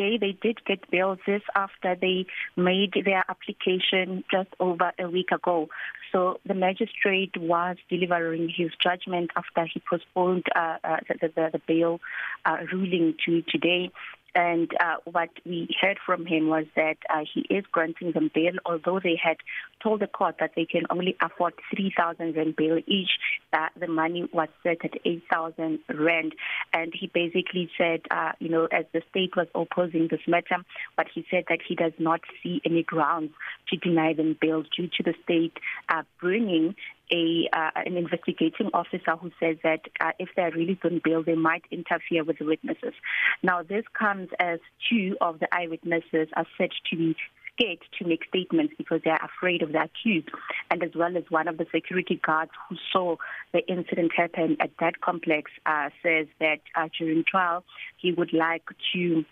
today they did get bail this after they made their application just over a week ago. So the magistrate was delivering his judgment after he postponed uh, uh, the, the, the bail uh, ruling to today. And uh, what we heard from him was that uh, he is granting them bail, although they had told the court that they can only afford 3,000 rand bail each. Uh, the money was set at 8,000 rand. And he basically said, uh, you know, as the state was opposing this matter, but he said that he does not see any grounds to deny them bail due to the state uh, bringing a uh, an investigating officer who says that uh, if they're released on bail, they might interfere with the witnesses. Now, this comes as two of the eyewitnesses are said to be scared to make statements because they are afraid of the accused, and as well as one of the security guards who saw the incident happen at that complex uh, says that uh, during trial he would like to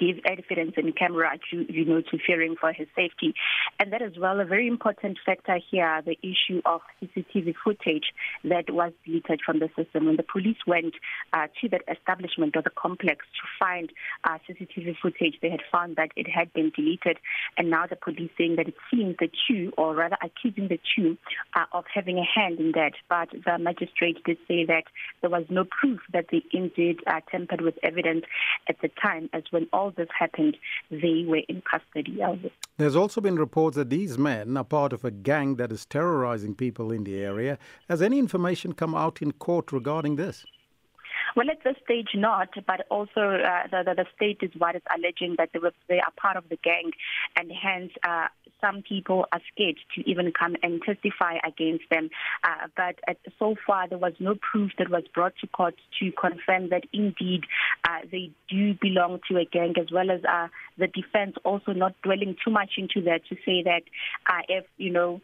give evidence in camera to you know to fearing for his safety. And that as well a very important factor here the issue of CCTV footage that was deleted from the system. When the police went uh, to that establishment or the complex to find uh, CCTV footage they had found that it had been deleted. And now the police saying that it seems the two or rather accusing the two uh, of having a hand in that. But the magistrate did say that there was no proof that they indeed uh, tampered with evidence. At the time as when all this happened, they were in custody of it. There's also been reports that these men are part of a gang that is terrorizing people in the area. Has any information come out in court regarding this? Well, at this stage, not, but also uh, the, the, the state is what is alleging that they, were, they are part of the gang, and hence uh, some people are scared to even come and testify against them. Uh, but at, so far, there was no proof that was brought to court to confirm that indeed uh, they do belong to a gang, as well as uh, the defense also not dwelling too much into that to say that uh, if, you know,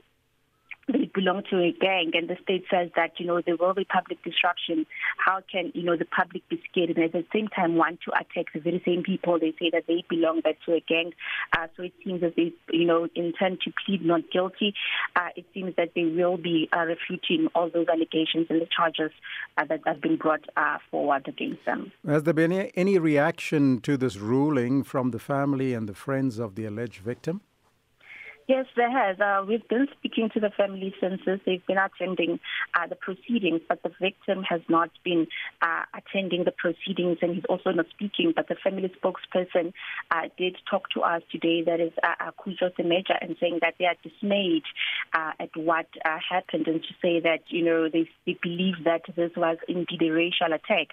they belong to a gang and the state says that you know there will be public disruption. How can you know the public be scared? And at the same time want to attack the very same people they say that they belong back to a gang. Uh, so it seems that they you know intend to plead not guilty. Uh, it seems that they will be uh, refuting all those allegations and the charges uh, that have been brought uh, forward against them. Has there been any, any reaction to this ruling from the family and the friends of the alleged victim? Yes, there has. Uh, we've been speaking to the family census. They've been attending uh, the proceedings, but the victim has not been uh, attending the proceedings and he's also not speaking. But the family spokesperson uh, did talk to us today, that is uh, Kujo Semeja, and saying that they are dismayed uh, at what uh, happened and to say that, you know, they, they believe that this was indeed a racial attack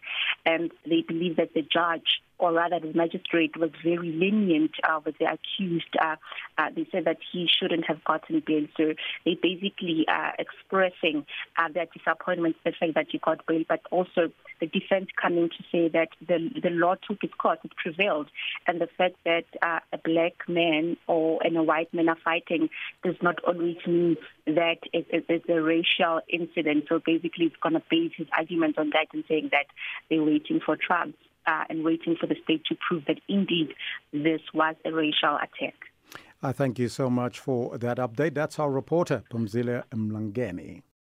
and they believe that the judge or rather the magistrate was very lenient uh, with the accused. Uh, uh, they said that he shouldn't have gotten bail. So they basically uh, expressing uh, their disappointment with the fact that he got bail, but also the defense coming to say that the, the law took its course, it prevailed, and the fact that uh, a black man or and a white man are fighting does not always mean that it, it, it's a racial incident. So basically, it's going to base his argument on that and saying that they're waiting for trials uh, and waiting for the state to prove that indeed this was a racial attack. I thank you so much for that update. That's our reporter, Pumzile Mlangeni.